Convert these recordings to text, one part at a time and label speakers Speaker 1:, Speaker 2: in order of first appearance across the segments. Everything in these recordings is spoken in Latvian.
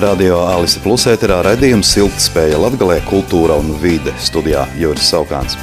Speaker 1: Radio Alise Plus ēterā raidījums Siltspēja Latgalē kultūra un vide studijā Juris Saukāns.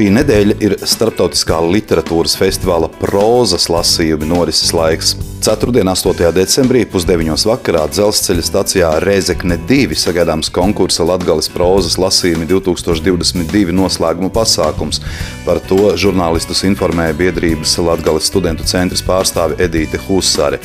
Speaker 1: Šī nedēļa ir Startautiskā literatūras festivāla prozas lasījuma norises laiks. Ceturtdien, 8. decembrī, pusdeviņos vakarā dzelzceļa stacijā Rezekne 2 sagaidāms konkursa Latgales prozas lasījumi 2022 noslēguma pasākums. Par to žurnālistus informēja biedrības Latgales studentu centras pārstāve Edīte Husare.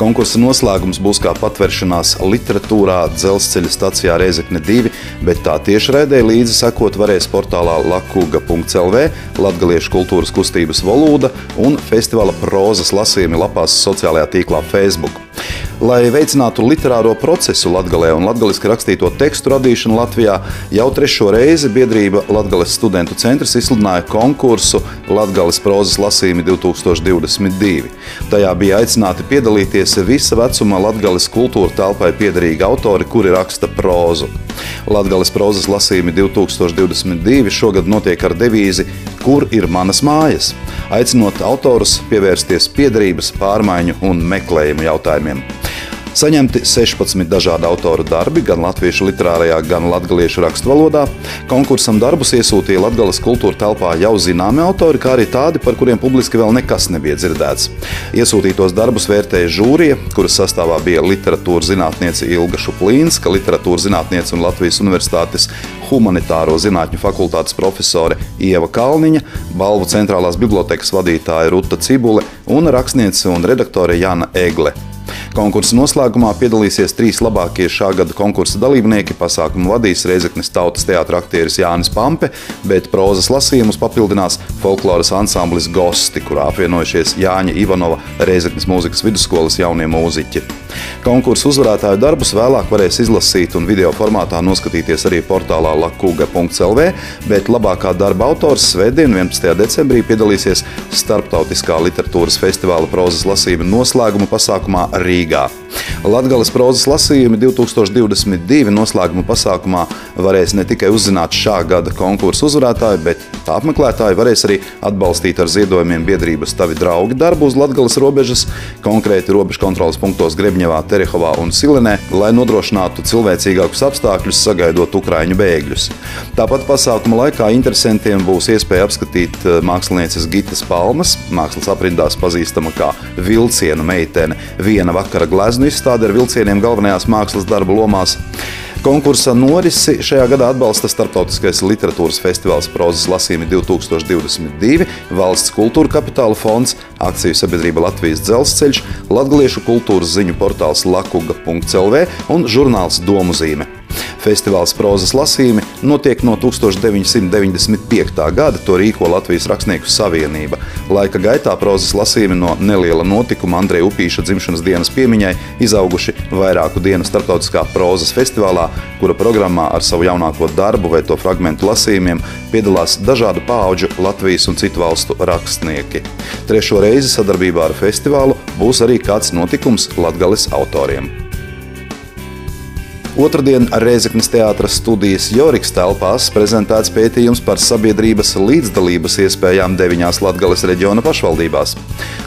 Speaker 1: Konkursa noslēgums būs kā patveršanās literatūrā dzelzceļa stacijā Rezekne 2, bet tā tiešraidē līdzi sekot varēs portālā lakuga.lv, Latgaliešu kultūras kustības volūda un festivāla prozas lasījumi lapās sociālajā tīklā Facebook. Lai veicinātu literāro procesu Latvijā un latviešu rakstīto tekstu radīšanu Latvijā, jau trešo reizi biedrība Latvijas studentu centrs izsludināja konkursu Latvijas prozas lasījumi 2022. Tajā bija aicināti piedalīties visa vecuma Latvijas kultūra telpai piederīgi autori, kuri raksta prózu. Latvijas prozas lasījumi 2022 šogad notiek ar devīzi Kur ir manas mājas? Aicinot autorus pievērsties piedarības, pārmaiņu un meklējumu jautājumiem. Saņemti 16 dažādu autoru darbi, gan latviešu literārajā, gan latviešu raksturvalodā. Konkursam darbus iesūtīja Latvijas kultūra telpā jau zināmi autori, kā arī tādi, par kuriem publiski vēl nekas nebija dzirdēts. Iesūtītos darbus vērtēja žūrija, kuras sastāvā bija literatūras zinātniece Ilga Šuplīnska, literatūras zinātniece un Latvijas Universitātes humanitāro zinātņu fakultātes profesore Ieva Kalniņa, balvu centrālās bibliotekas vadītāja Ruta Cibule un rakstniece un redaktore Jana Egle. Konkursa noslēgumā piedalīsies trīs labākie šā gada konkursa dalībnieki. Pasākumu vadīs Reizeknas tautas teātris aktieris Jānis Pampe, bet prozas lasījumus papildinās folkloras ansamblis Gosti, kurā apvienojušies Jāņa Ivanova Reizeknas mūzikas vidusskolas jaunie mūziķi. Konkursu uzvarētāju darbus vēlāk varēs izlasīt un video formātā noskatīties arī portālā lakuga.lv, bet labākā darba autors Svētdien, 11. decembrī, piedalīsies Starptautiskā literatūras festivāla prozas lasījuma noslēguma pasākumā Rīgā. Latvijas prozas lasījumi 2022 noslēguma pasākumā varēs ne tikai uzzināt šā gada konkursu uzvarētāju, bet tā apmeklētāji varēs arī atbalstīt ar ziedojumiem biedrības Tavi draugi darbu uz Latvijas robežas, konkrēti robežu kontrolas punktos Grebņevā, Terehovā un Silenē, lai nodrošinātu cilvēcīgākus apstākļus sagaidot ukraiņu bēgļus. Tāpat pasākuma laikā interesantiem būs iespēja apskatīt eh, mākslinieces Gitas Palmas, mākslas aprindās pazīstama kā vilcienu meitene, viena vakara gleznu izstāde ar vilcieniem galvenajās mākslas darbu lomās. Konkursa norisi šajā gadā atbalsta Startautiskais literatūras festivāls Prozas lasījumi 2022, Valsts kultūra kapitāla fonds, akciju sabiedrība Latvijas dzelzceļš, Latviešu kultūras ziņu portāls lakuga.lv un žurnāls Domu zīme. Festivāls prozas lasījumi notiek no 1995. gada. To rīko Latvijas Rakstnieku savienība. Laika gaitā prozas lasījumi no neliela notikuma Andreja Upīša dzimšanas dienas piemiņai izauguši vairāku dienu starptautiskā prozas festivālā, kura programmā ar savu jaunāko darbu vai to fragmentu lasījumiem piedalās dažādu pauģu Latvijas un citu valstu rakstnieki. Trešo reizi sadarbībā ar festivālu būs arī kāds notikums Latgales autoriem. Otradien Reizeknas teātras studijas Joriks telpās prezentēts pētījums par sabiedrības līdzdalības iespējām deviņās Latgales reģiona pašvaldībās.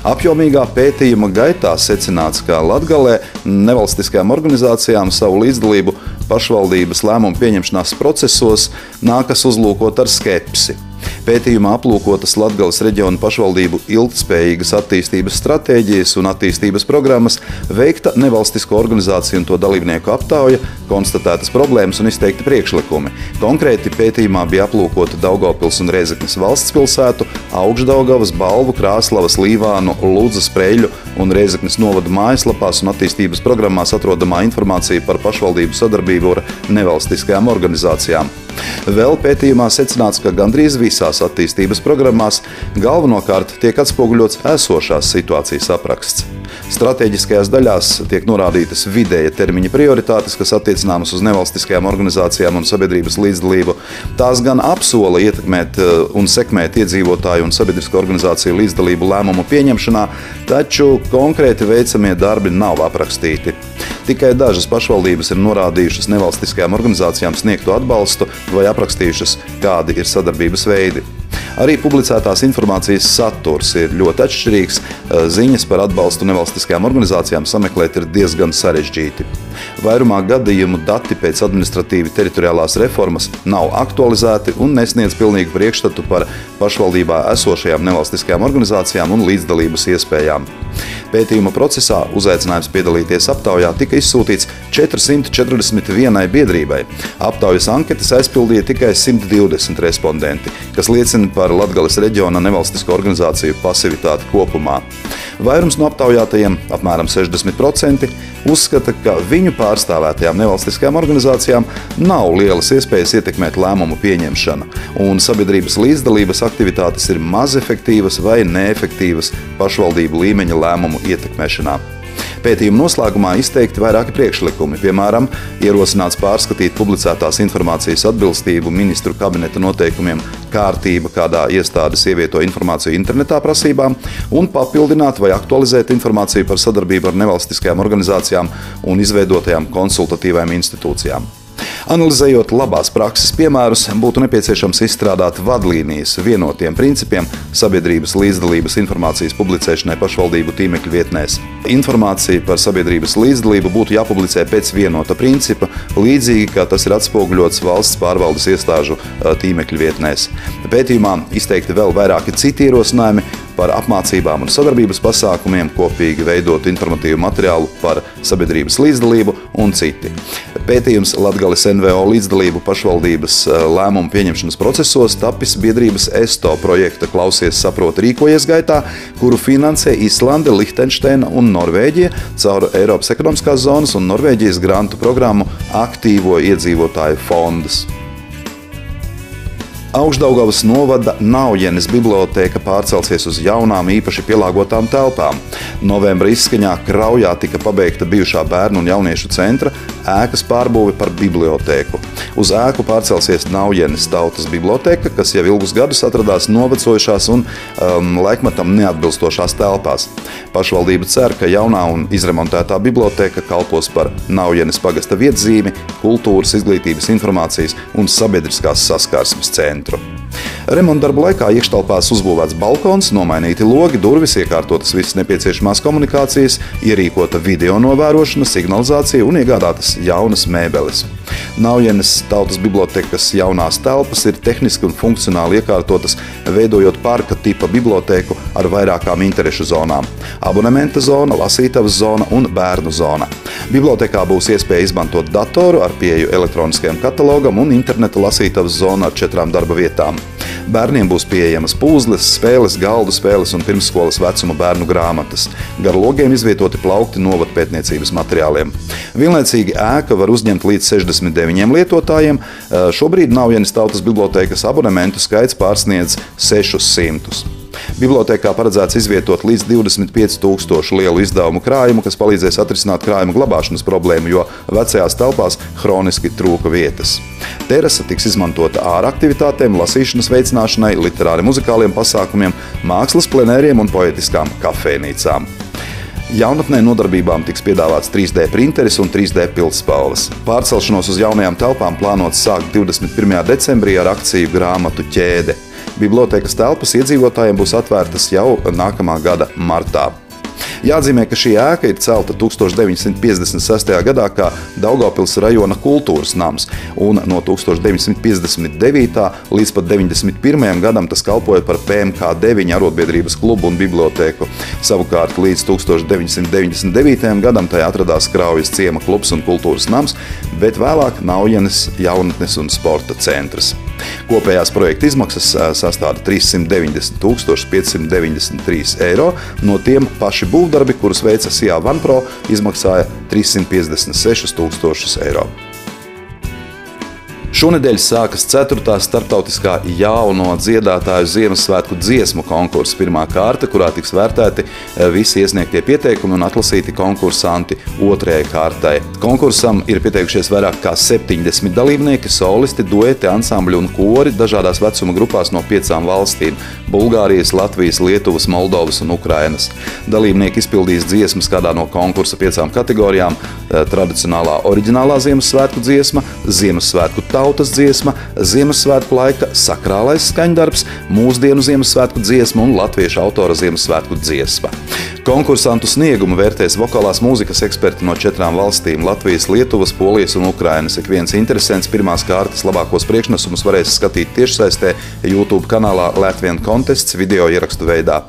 Speaker 1: Apjomīgā pētījuma gaitā secināts, ka Latgalē nevalstiskajām organizācijām savu līdzdalību pašvaldības lēmumu pieņemšanās procesos nākas uzlūkot ar skepsi. Pētījumā aplūkotas Latvijas reģionu pašvaldību ilgspējīgas attīstības stratēģijas un attīstības programmas, veikta nevalstisko organizāciju un to dalībnieku aptauja, konstatētas problēmas un izteikti priekšlikumi. Konkrēti pētījumā bija aplūkota Daugopils un Reizeknas valsts pilsētu, Augšdaugavas, Balvu, Krāslavas, Līvānu, Lūdzas, Preļu un Reizeknas novada mājaslapās un attīstības programmās atrodamā informācija par pašvaldību sadarbību ar nevalstiskajām organizācijām. Vēl pētījumā secināts, ka gandrīz visās attīstības programmās galvenokārt tiek atspoguļots esošās situācijas apraksts. Stratēģiskajās daļās tiek norādītas vidēja termiņa prioritātes, kas attiecināmas uz nevalstiskajām organizācijām un sabiedrības līdzdalību. Tās gan apsola ietekmēt eh, un sekmēt iedzīvotāju un sabiedrisko organizāciju līdzdalību lēmumu pieņemšanā, taču konkrēti veicamie darbi nav aprakstīti. Tikai dažas pašvaldības ir norādījušas nevalstiskajām organizācijām sniegto atbalstu vai aprakstījušas, kādi ir sadarbības veidi. Arī publicētās informācijas saturs ir ļoti atšķirīgs. Ziņas par atbalstu nevalstiskajām organizācijām sameklēt ir diezgan sarežģīti. Vairumā gadījumu dati pēc administratīvi teritoriālās reformas nav aktualizēti un nesniedz pilnīgu priekšstatu par pašvaldībā esošajām nevalstiskajām organizācijām un līdzdalības iespējām. Pētījuma procesā uzaicinājums piedalīties aptaujā tika izsūtīts 441 biedrībai. Aptaujas anketas aizpildīja tikai 120 respondenti, kas liecina par Latgales reģiona nevalstisko organizāciju pasivitāti kopumā. Vairums no aptaujātajiem, apmēram 60%, uzskata, ka viņu pārstāvētajām nevalstiskajām organizācijām nav lielas iespējas ietekmēt lēmumu pieņemšanu, un sabiedrības līdzdalības aktivitātes ir maz efektīvas vai neefektīvas pašvaldību līmeņa lēmumu ietekmēšanā. Pētījuma noslēgumā izteikti vairāki priekšlikumi, piemēram, ierosināts pārskatīt publicētās informācijas atbilstību ministru kabineta noteikumiem, kārtība, kādā iestādes ievieto informāciju internetā prasībām, un papildināt vai aktualizēt informāciju par sadarbību ar nevalstiskajām organizācijām un izveidotajām konsultatīvajām institūcijām. Analizējot labās prakses piemērus, būtu nepieciešams izstrādāt vadlīnijas vienotiem principiem sabiedrības līdzdalības informācijas publicēšanai pašvaldību tīmekļa vietnēs. Informācija par sabiedrības līdzdalību būtu jāpublicē pēc vienota principa, līdzīgi kā tas ir atspoguļots valsts pārvaldes iestāžu tīmekļa vietnēs. Pētījumā izteikti vēl vairāki citi ierosinājumi, par apmācībām un sadarbības pasākumiem, kopīgi veidot informatīvu materiālu par sabiedrības līdzdalību un citi. Pētījums Latgales NVO līdzdalību pašvaldības eh, lēmumu pieņemšanas procesos tapis biedrības ESTO projekta Klausies saprot rīkojies gaitā, kuru finansē Islande, Lihtenšteina un Norvēģija caur Eiropas ekonomiskās zonas un Norvēģijas grantu programmu Aktīvo iedzīvotāju fondas. Augstdaugavas novada Naujenes biblioteka pārcelsies uz jaunām, īpaši pielāgotām telpām. Novembra izskaņā Kraujā tika pabeigta bijušā bērnu un jauniešu centra ēkas pārbūve par bibliotēku. Uz ēku pārcelsies Naujenes tautas biblioteka, kas jau ilgus gadus atradās novecojušās un um, laikmatam neatbilstošās telpās. Pašvaldība cer, ka jaunā un izremontētā biblioteka kalpos par Naujenes pagasta vietzīmi, kultūras, izglītības, informācijas un sabiedriskās saskarsmes centru. Remonta darbu laikā iekštelpās uzbūvēts balkons, nomainīti logi, durvis, iekārtotas visas nepieciešamās komunikācijas, ierīkota video novērošana, signalizācija un iegādātas jaunas mēbeles. Naujienes tautas bibliotekas jaunās telpas ir tehniski un funkcionāli iekārtotas, veidojot parka tipa bibliotēku ar vairākām interešu zonām - abonementa zona, lasītavas zona un bērnu zona. Bibliotekā būs iespēja izmantot datoru ar pieeju elektroniskajam katalogam un interneta lasītavas zonu ar četrām darba vietām. Bērniem būs pieejamas puzles, spēles, galdu spēles un pirmsskolas vecuma bērnu grāmatas. Gar logiem izvietoti plaukti novatpētniecības materiāliem. Vienlaicīgi ēka var uzņemt līdz 69 lietotājiem. Šobrīd Naujienas tautas bibliotekas abonementu skaits pārsniedz 600. Bibliotēkā paredzēts izvietot līdz 25,000 lielu izdevumu krājumu, kas palīdzēs atrisināt krājumu glabāšanas problēmu, jo vecajās telpās hroniski trūka vietas. Terasa tiks izmantota āraktivitātēm, lasīšanas veicināšanai, literāri muzikāliem pasākumiem, mākslas plenēriem un poetiskām kafejnīcām. Jaunatnē nodarbībām tiks piedāvāts 3D printeris un 3D pildspalvas. Pārcelšanos uz jaunajām telpām plānots sākt 21. decembrī ar akciju grāmatu ķēde. Bibliotēkas telpas iedzīvotājiem būs atvērtas jau nākamā gada martā. Jāatzīmē, ka šī ēka ir celta 1956. gadā kā Daugopils rajona kultūras nams, un no 1959. līdz pat 91. gadam tas kalpoja par PMK9 arotbiedrības klubu un bibliotēku. Savukārt līdz 1999. gadam tajā atradās Kraujas ciema klubs un kultūras nams, bet vēlāk Naujienes jaunatnes un sporta centrs. Kopējās projekta izmaksas sastāda 390 593 eiro, no tiem paši būvdarbi, kurus veica Sijā Vanpro, izmaksāja 356 000 eiro. Šonadēļ sākas 4. starptautiskā jauno dziedātāju Ziemassvētku dziesmu konkursa pirmā kārta, kurā tiks vērtēti eh, visi iesniegtie pieteikumi un atlasīti konkursanti otrajai kārtai. Konkursam ir pieteikušies vairāk kā 70 dalībnieki, solisti, dueti, ansambļi un kori dažādās vecuma grupās no piecām valstīm - Bulgārijas, Latvijas, Lietuvas, Moldovas un Ukrainas. Dalībnieki izpildīs dziesmas kādā no konkursa piecām kategorijām - eh, tradicionālā oriģinālā Ziemassvētku dziesma, Ziemassvētku tauta, tautas dziesma, Ziemassvētku laika sakrālais skaņdarbs, mūsdienu Ziemassvētku dziesma un latviešu autora Ziemassvētku dziesma. Konkursantu sniegumu vērtēs vokālās mūzikas eksperti no četrām valstīm - Latvijas, Lietuvas, Polijas un Ukrainas. Ik viens interesants pirmās kārtas labākos priekšnesumus varēs skatīt tiešsaistē YouTube kanālā Latvijas kontests video ierakstu veidā.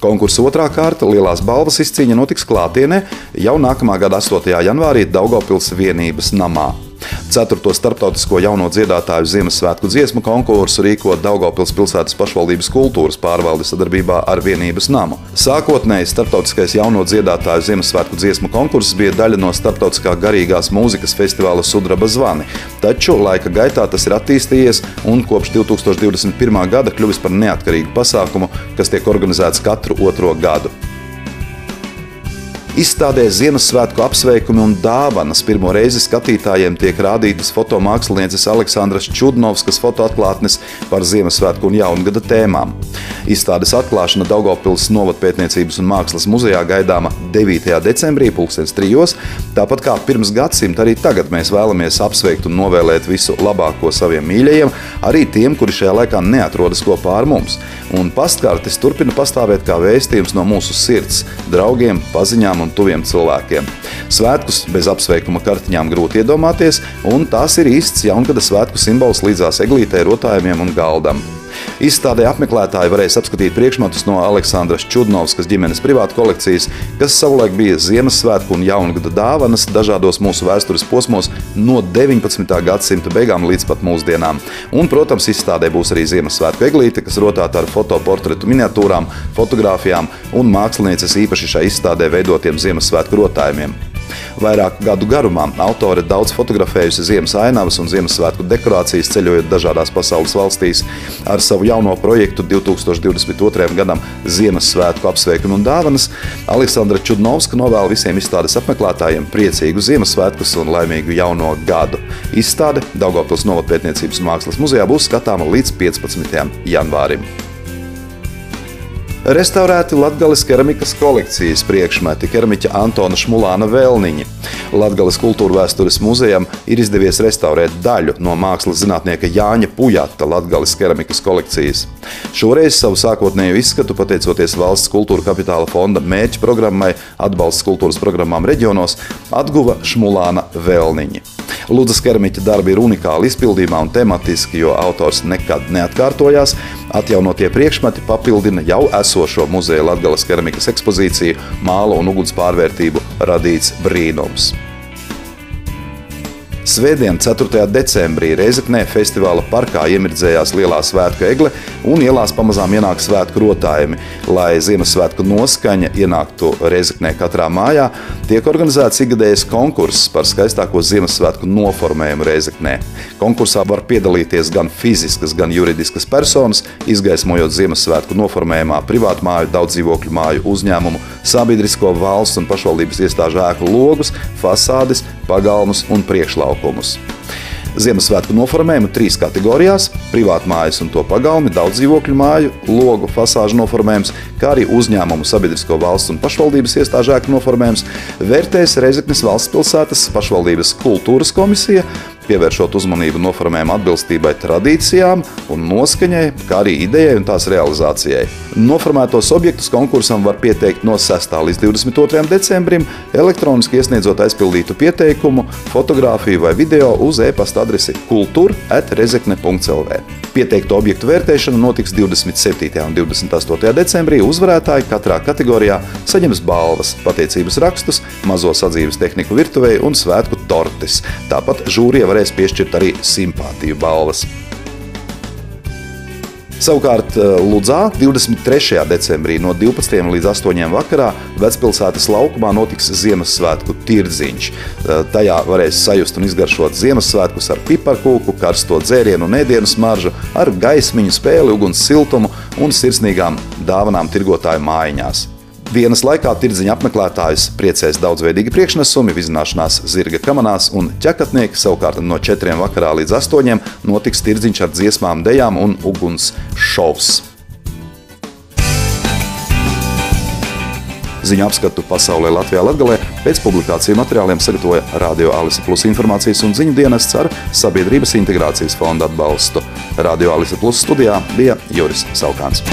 Speaker 1: Konkursa otrā kārta - lielās balvas izcīņa notiks klātienē jau nākamā gada 8. janvārī Daugopils vienības namā. Ceturto starptautisko jauno dziedātāju Ziemassvētku dziesmu konkursu rīko Daugopils pilsētas pašvaldības kultūras pārvalde sadarbībā ar vienības namu. Sākotnēji starptautiskais jauno dziedātāju Ziemassvētku dziesmu konkurss bija daļa no starptautiskā garīgās mūzikas festivāla Sudraba zvani, taču laika gaitā tas ir attīstījies un kopš 2021. gada kļuvis par neatkarīgu pasākumu, kas tiek organizēts katru otro gadu. Izstādē Ziemassvētku apsveikumi un dāvanas pirmo reizi skatītājiem tiek rādītas fotomākslinieces Aleksandras Čudnovskas fotoatklātnes par Ziemassvētku un jaungada tēmām. Izstādes atklāšana Daugopils Novatpētniecības un mākslas muzejā gaidāma 9. decembrī 2003. Tāpat kā pirms gadsimta, arī tagad mēs vēlamies apsveikt un novēlēt visu labāko saviem mīļajiem, arī tiem, kuri šajā laikā neatrodas kopā ar mums. Un pastkartes turpina pastāvēt kā vēstījums no mūsu sirds, draugiem, paziņām un tuviem cilvēkiem. Svētkus bez apsveikuma kartiņām grūti iedomāties, un tās ir īsts jaungada svētku simbols līdzās eglītē, rotājumiem un galdam. Izstādē apmeklētāji varēs apskatīt priekšmetus no Aleksandras Čudnovskas ģimenes privātu kolekcijas, kas savulaik bija Ziemassvētku un jaungada dāvanas dažādos mūsu vēstures posmos no 19. gadsimta beigām līdz pat mūsdienām. Un, protams, izstādē būs arī Ziemassvētku eglīte, kas rotāta ar fotoportretu miniatūrām, fotografijām un mākslinieces īpaši šai izstādē veidotiem Ziemassvētku rotājumiem. Vairāku gadu garumā autore daudz fotografējusi ziemas ainavas un Ziemassvētku dekorācijas ceļojot dažādās pasaules valstīs. Ar savu jauno projektu 2022. gadam Ziemassvētku apsveikumu un dāvanas Aleksandra Čudnovska novēl visiem izstādes apmeklētājiem priecīgu Ziemassvētkus un laimīgu jauno gadu. Izstāde Daugavpils Novatpētniecības mākslas muzejā būs skatāma līdz 15. janvārim. Restaurēti Latvijas keramikas kolekcijas priekšmeti keramiķa Antona Šmulāna Vēlniņa. Latvijas kultūra vēstures muzejam ir izdevies restaurēt daļu no mākslas zinātnieka Jāņa Pujata Latvijas keramikas kolekcijas. Šoreiz savu sākotnējo izskatu, pateicoties valsts kultūra kapitāla fonda mērķu programmai atbalsts kultūras programmām reģionos, atguva Šmulāna Vēlniņa. Lūdzas keramiķa darbi ir unikāli izpildījumā un tematiski, jo autors nekad neatkārtojās. Atjaunotie priekšmeti papildina jau esošo muzeja Latgales keramikas ekspozīciju māla un uguns pārvērtību radīts brīnums. Svētdien, 4. decembrī, Reizeknē festivāla parkā iemirdzējās lielā svētku egle un ielās pamazām ienāk svētku rotājumi. Lai Ziemassvētku noskaņa ienāktu Reizeknē katrā mājā, tiek organizēts ikgadējs konkurss par skaistāko Ziemassvētku noformējumu Reizeknē. Konkursā var piedalīties gan fiziskas, gan juridiskas personas, izgaismojot Ziemassvētku noformējumā privātu māju, daudz dzīvokļu māju uzņēmumu, sabiedrisko valsts un pašvaldības iestāžu ēku logus, fasādes, pagalmus un priekšlaukumus. Ziemassvētku noformējumu trīs kategorijās - privātmājas un to pagalmi, daudz dzīvokļu māju, logu fasāžu noformējums, kā arī uzņēmumu sabiedrisko valsts un pašvaldības iestāžu ēku noformējums, vērtēs Reizeknes valsts pilsētas pašvaldības kultūras komisija, pievēršot uzmanību noformējuma atbilstībai tradīcijām un noskaņai, kā arī idejai un tās realizācijai. Noformētos objektus konkursam var pieteikt no 6. līdz 22. decembrim, elektroniski iesniedzot aizpildītu pieteikumu, fotografiju vai video uz e-pasta adresi kultūra.rezekne.lv. Pieteikto objektu vērtēšana notiks 27. un 28. decembrī. Uzvarētāji katrā kategorijā saņems balvas, pateicības rakstus, mazo sadzīves tehniku virtuvei un svētku tortes. Tāpat žūrija varēs piešķirt arī simpātiju balvas. Savukārt eh, Ludzā 23. decembrī no 12. līdz 8. vakarā vecpilsētas laukumā notiks Ziemassvētku tirdziņš. Eh, tajā varēs sajust un izgaršot Ziemassvētkus ar piparkūku, karsto dzērienu un ēdienu smaržu, ar gaismiņu spēli, uguns siltumu un sirsnīgām dāvanām tirgotāju mājiņās. Dienas laikā tirdziņa apmeklētājus priecēs daudzveidīgi priekšnesumi, vizināšanās zirga kamanās un ķekatnieki. Savukārt no 4 vakarā līdz 8 notiks tirdziņš ar dziesmām, dejām un uguns šovs. Ziņu apskatu pasaulē Latvijā Latgalē pēc publikāciju materiāliem sagatavoja Radio Alise Plus informācijas un ziņu dienests ar Sabiedrības integrācijas fonda atbalstu. Radio Alise Plus studijā bija Juris Saukāns.